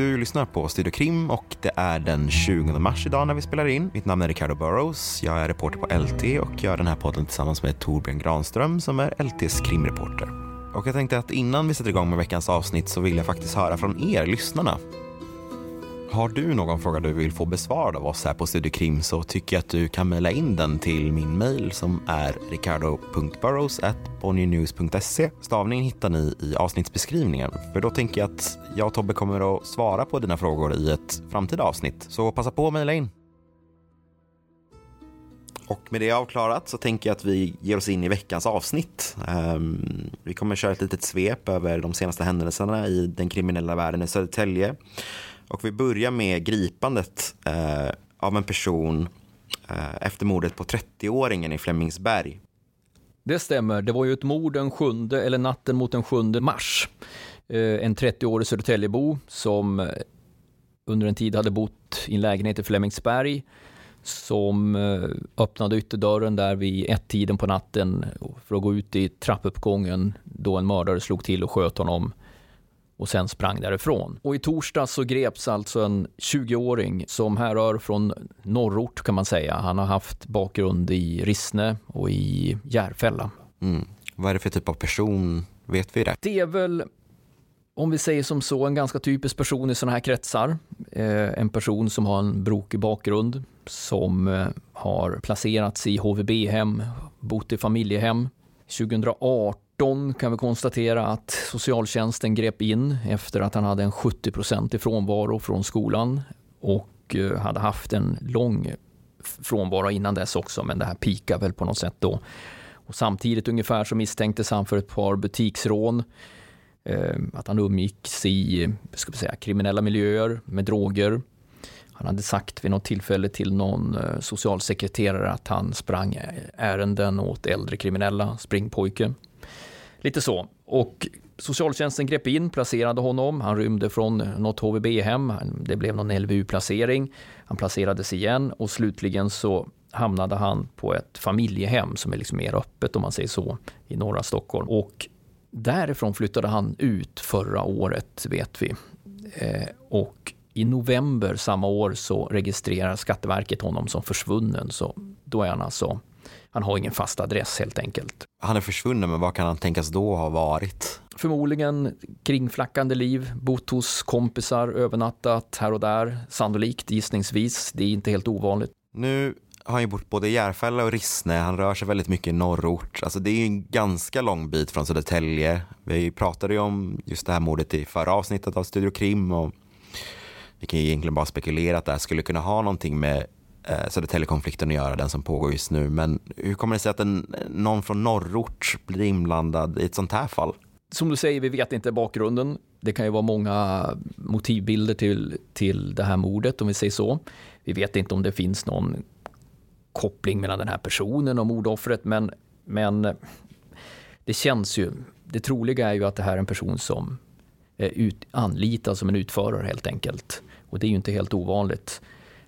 Du lyssnar på Studio Krim och det är den 20 mars idag när vi spelar in. Mitt namn är Ricardo Burrows. Jag är reporter på LT och gör den här podden tillsammans med Torbjörn Granström som är LTs krimreporter. Och jag tänkte att innan vi sätter igång med veckans avsnitt så vill jag faktiskt höra från er, lyssnarna. Har du någon fråga du vill få besvarad av oss här på Studio Krim så tycker jag att du kan mejla in den till min mejl som är ricardo.burrows.bonnienews.se. Stavningen hittar ni i avsnittsbeskrivningen. För då tänker jag att jag och Tobbe kommer att svara på dina frågor i ett framtida avsnitt. Så passa på att mejla in. Och med det avklarat så tänker jag att vi ger oss in i veckans avsnitt. Um, vi kommer att köra ett litet svep över de senaste händelserna i den kriminella världen i Södertälje. Och vi börjar med gripandet eh, av en person eh, efter mordet på 30-åringen i Flemingsberg. Det stämmer. Det var ju ett mord den 7, eller natten mot den 7 mars. Eh, en 30-årig Södertäljebo som eh, under en tid hade bott i en lägenhet i Flemingsberg som eh, öppnade ytterdörren där vid ett-tiden på natten för att gå ut i trappuppgången då en mördare slog till och sköt honom och sen sprang därifrån. Och i torsdags så greps alltså en 20-åring som härrör från norrort kan man säga. Han har haft bakgrund i Rissne och i Järfälla. Mm. Vad är det för typ av person? Vet vi det? Det är väl om vi säger som så, en ganska typisk person i sådana här kretsar. Eh, en person som har en brokig bakgrund, som eh, har placerats i HVB-hem, bott i familjehem. 2018 2018 kan vi konstatera att socialtjänsten grep in efter att han hade en 70 i frånvaro från skolan och eh, hade haft en lång frånvaro innan dess också, men det här pikar väl på något sätt då. Och samtidigt ungefär så misstänktes han för ett par butiksrån, eh, att han umgicks i ska säga, kriminella miljöer med droger. Han hade sagt vid något tillfälle till någon eh, socialsekreterare att han sprang ärenden åt äldre kriminella, springpojke. Lite så. Och socialtjänsten grep in, placerade honom. Han rymde från något HVB-hem. Det blev någon LVU-placering. Han placerades igen och slutligen så hamnade han på ett familjehem som är liksom mer öppet om man säger så i norra Stockholm. Och därifrån flyttade han ut förra året vet vi. Eh, och i november samma år så registrerar Skatteverket honom som försvunnen. Så då är han alltså han har ingen fast adress helt enkelt. Han är försvunnen, men vad kan han tänkas då ha varit? Förmodligen kringflackande liv, bott hos kompisar, övernattat här och där. Sannolikt, gissningsvis. Det är inte helt ovanligt. Nu har han ju bott både i Järfälla och Rissne. Han rör sig väldigt mycket i norrort. Alltså det är ju en ganska lång bit från Södertälje. Vi pratade ju om just det här mordet i förra avsnittet av Studio Krim och vi kan ju egentligen bara spekulera att det här skulle kunna ha någonting med eh, Södertäljekonflikten att göra, den som pågår just nu. Men hur kommer det sig att en, någon från norrort blir inblandad i ett sånt här fall? Som du säger, vi vet inte bakgrunden. Det kan ju vara många motivbilder till, till det här mordet, om vi säger så. Vi vet inte om det finns någon koppling mellan den här personen och mordoffret, men, men eh, det känns ju, det troliga är ju att det här är en person som är ut, anlitad som en utförare helt enkelt. Och det är ju inte helt ovanligt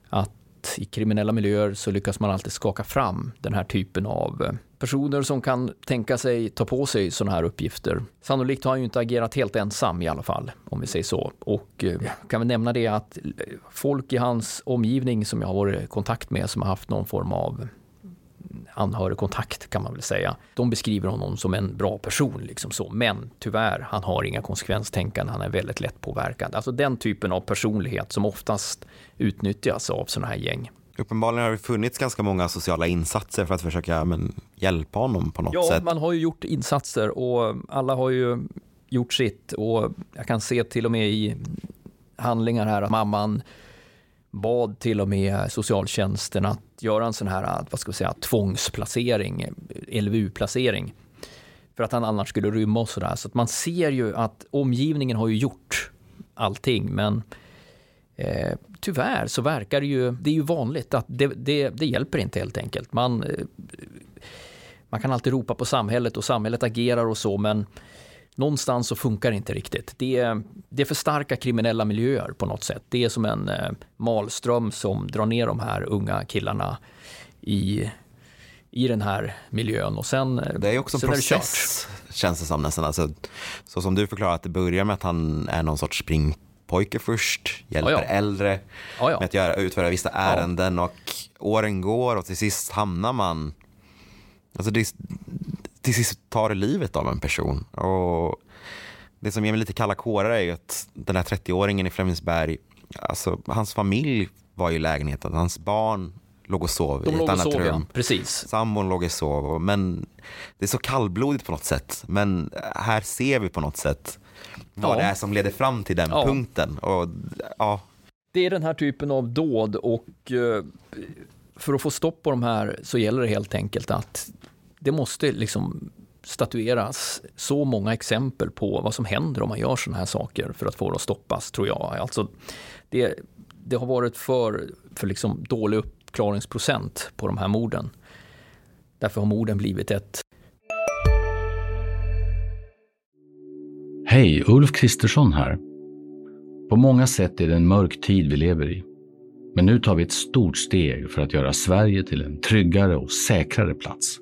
att i kriminella miljöer så lyckas man alltid skaka fram den här typen av eh, personer som kan tänka sig ta på sig sådana här uppgifter. Sannolikt har han ju inte agerat helt ensam i alla fall, om vi säger så. Och eh, kan vi nämna det att eh, folk i hans omgivning som jag har varit i kontakt med som har haft någon form av anhörigkontakt kan man väl säga. De beskriver honom som en bra person, liksom så. men tyvärr, han har inga konsekvenstänkande, han är väldigt lätt påverkad. Alltså den typen av personlighet som oftast utnyttjas av sådana här gäng. Uppenbarligen har det funnits ganska många sociala insatser för att försöka men, hjälpa honom på något ja, sätt. Ja, man har ju gjort insatser och alla har ju gjort sitt och jag kan se till och med i handlingar här att mamman bad till och med socialtjänsten att göra en sån här eh, vad ska vi säga, tvångsplacering, LVU-placering för att han annars skulle rymma och sådär. Så att man ser ju att omgivningen har ju gjort allting, men eh, tyvärr så verkar det ju, det är ju vanligt att det, det, det hjälper inte helt enkelt. Man, eh, man kan alltid ropa på samhället och samhället agerar och så, men någonstans så funkar det inte riktigt. Det är, det är för starka kriminella miljöer på något sätt. Det är som en eh, malström som drar ner de här unga killarna i, i den här miljön och sen Det är också en process, känns det som nästan. Alltså, så som du förklarar att det börjar med att han är någon sorts springpojke först, hjälper ja, ja. äldre ja, med att göra, utföra vissa ärenden och åren går och till sist hamnar man Alltså det, till sist tar det livet av en person. Och det som ger mig lite kalla kårar är att den här 30-åringen i Flemingsberg, alltså hans familj var i lägenheten, hans barn låg och sov De i ett annat sov, rum. Ja. Precis. Sambon låg och sov. Men det är så kallblodigt på något sätt. Men här ser vi på något sätt vad ja. det är som leder fram till den ja. punkten. Och, ja. Det är den här typen av dåd och eh, för att få stopp på de här så gäller det helt enkelt att det måste liksom statueras så många exempel på vad som händer om man gör sådana här saker för att få det att stoppas, tror jag. Alltså, det, det har varit för, för liksom dålig uppklaringsprocent på de här morden. Därför har morden blivit ett... Hej, Ulf Kristersson här. På många sätt är det en mörk tid vi lever i. Men nu tar vi ett stort steg för att göra Sverige till en tryggare och säkrare plats.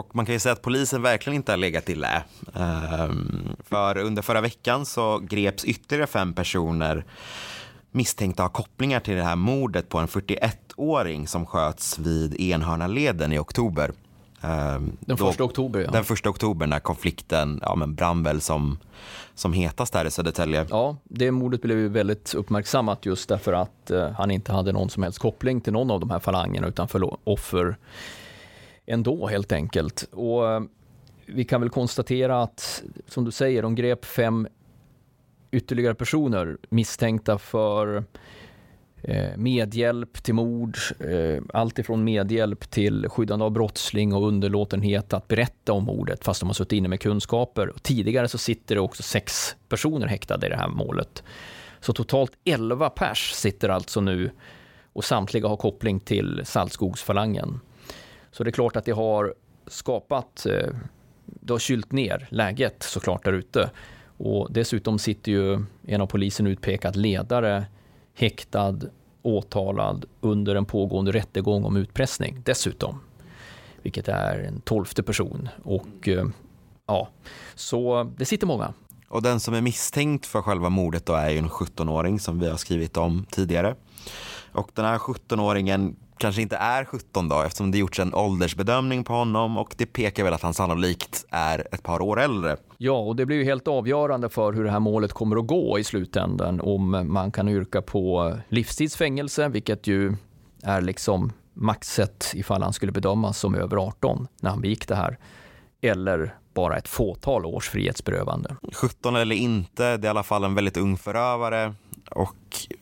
Och man kan ju säga att polisen verkligen inte har legat i lä. Um, för under förra veckan så greps ytterligare fem personer misstänkta ha kopplingar till det här mordet på en 41-åring som sköts vid Enhörnaleden i oktober. Um, den första oktober, ja. Den första oktober när konflikten ja, men brann väl som, som hetast här i Södertälje. Ja, det mordet blev ju väldigt uppmärksammat just därför att uh, han inte hade någon som helst koppling till någon av de här falangerna utan för offer ändå helt enkelt. Och eh, vi kan väl konstatera att, som du säger, de grep fem ytterligare personer misstänkta för eh, medhjälp till mord, eh, allt ifrån medhjälp till skyddande av brottsling och underlåtenhet att berätta om mordet fast de har suttit inne med kunskaper. Tidigare så sitter det också sex personer häktade i det här målet. Så totalt 11 pers sitter alltså nu och samtliga har koppling till Saltskogsfalangen. Så det är klart att det har skapat, eh, det har kylt ner läget såklart där ute. Och dessutom sitter ju en av polisen utpekad ledare häktad, åtalad under en pågående rättegång om utpressning dessutom. Vilket är en tolfte person. Och eh, ja, så det sitter många. Och den som är misstänkt för själva mordet då är ju en 17-åring som vi har skrivit om tidigare. Och den här 17-åringen kanske inte är 17 då eftersom det gjorts en åldersbedömning på honom och det pekar väl att han sannolikt är ett par år äldre. Ja, och det blir ju helt avgörande för hur det här målet kommer att gå i slutändan om man kan yrka på livstidsfängelse, vilket ju är liksom maxet ifall han skulle bedömas som över 18 när han begick det här, eller bara ett fåtal års frihetsberövande. 17 eller inte, det är i alla fall en väldigt ung förövare och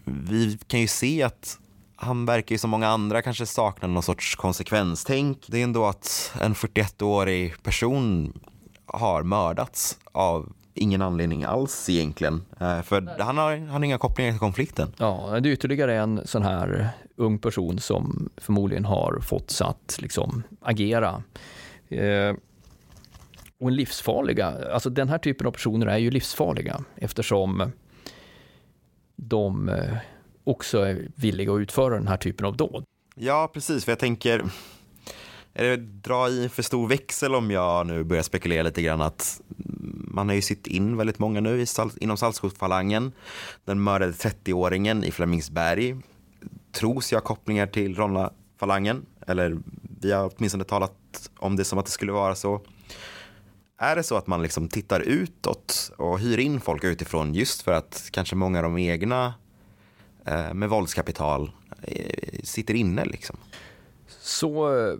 vi kan ju se att han verkar ju som många andra kanske sakna någon sorts konsekvenstänk. Det är ändå att en 41-årig person har mördats av ingen anledning alls egentligen. Eh, för han har, han har inga kopplingar till konflikten. Ja, det är ytterligare en sån här ung person som förmodligen har fått att liksom agera. Eh, och en livsfarliga, alltså den här typen av personer är ju livsfarliga eftersom de eh, också är villiga att utföra den här typen av dåd. Ja, precis, för jag tänker, är det dra i för stor växel om jag nu börjar spekulera lite grann att man har ju sitt in väldigt många nu inom Saltskogsfalangen. Den mördade 30-åringen i Flemingsberg tros jag kopplingar till Ronna-falangen, eller vi har åtminstone talat om det som att det skulle vara så. är det så att man liksom tittar utåt och hyr in folk utifrån just för att kanske många av de egna Eh, med våldskapital eh, sitter inne liksom? Så, eh,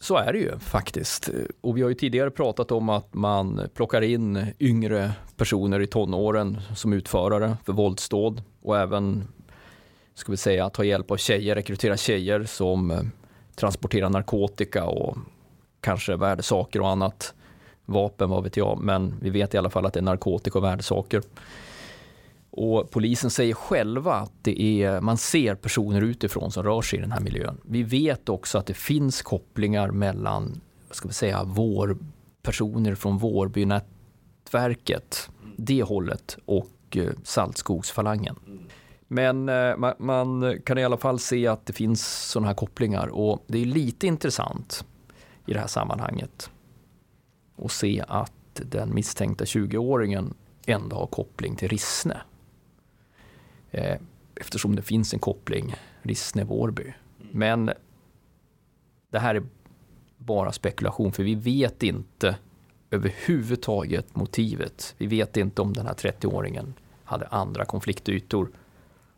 så är det ju faktiskt. Och vi har ju tidigare pratat om att man plockar in yngre personer i tonåren som utförare för våldsdåd och även ska vi säga, ta hjälp av tjejer, rekrytera tjejer som transporterar narkotika och kanske värdesaker och annat. Vapen, vad vet jag, men vi vet i alla fall att det är narkotika och värdesaker. Och polisen säger själva att det är, man ser personer utifrån som rör sig i den här miljön. Vi vet också att det finns kopplingar mellan, ska vi säga, vår personer från Vårbynätverket, det hållet och eh, Saltskogsfalangen. Men eh, man, man, kan i alla fall se att det finns sådana här kopplingar och det är lite intressant i det här sammanhanget att se att den misstänkta 20-åringen ändå har koppling till Rissne. Eh, eftersom det finns en koppling Rissne-Vårby. Men det här är bara spekulation för vi vet inte överhuvudtaget motivet. Vi vet inte om den här 30-åringen hade andra konfliktytor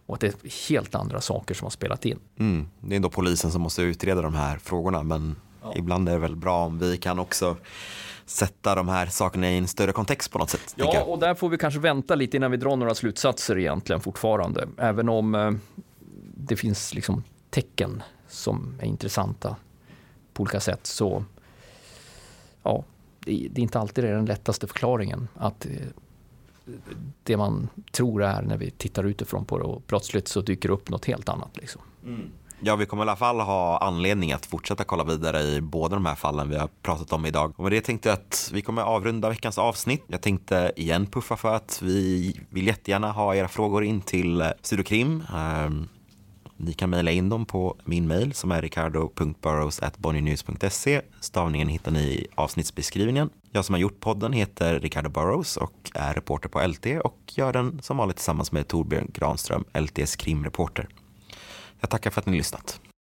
och att det är helt andra saker som har spelat in. Mm. Det är ändå polisen som måste utreda de här frågorna men ja. ibland är det väl bra om vi kan också sätta de här sakerna i en större kontext på något sätt. Ja, och där får vi kanske vänta lite innan vi drar några slutsatser egentligen fortfarande. Även om eh, det finns liksom tecken som är intressanta på olika sätt så ja, det, är inte alltid den lättaste förklaringen att eh, det man tror är när vi tittar utifrån på det och plötsligt så dyker upp något helt annat. Liksom. Mm. Ja, vi kommer i alla fall ha anledning att fortsätta kolla vidare i båda de här fallen vi har pratat om idag. Och med det tänkte jag att vi kommer avrunda veckans avsnitt. Jag tänkte igen puffa för att vi vill jättegärna ha era frågor in till Studiokrim. Um, ehm, ni kan mejla in dem på min mejl som är ricardo.burrows.bonnynews.se. Stavningen hittar ni i avsnittsbeskrivningen. Jag som har gjort podden heter Ricardo Burrows och är reporter på LT och gör den som vanligt tillsammans med Torbjörn Granström, LTs krimreporter. Jag tackar för att ni lyssnat.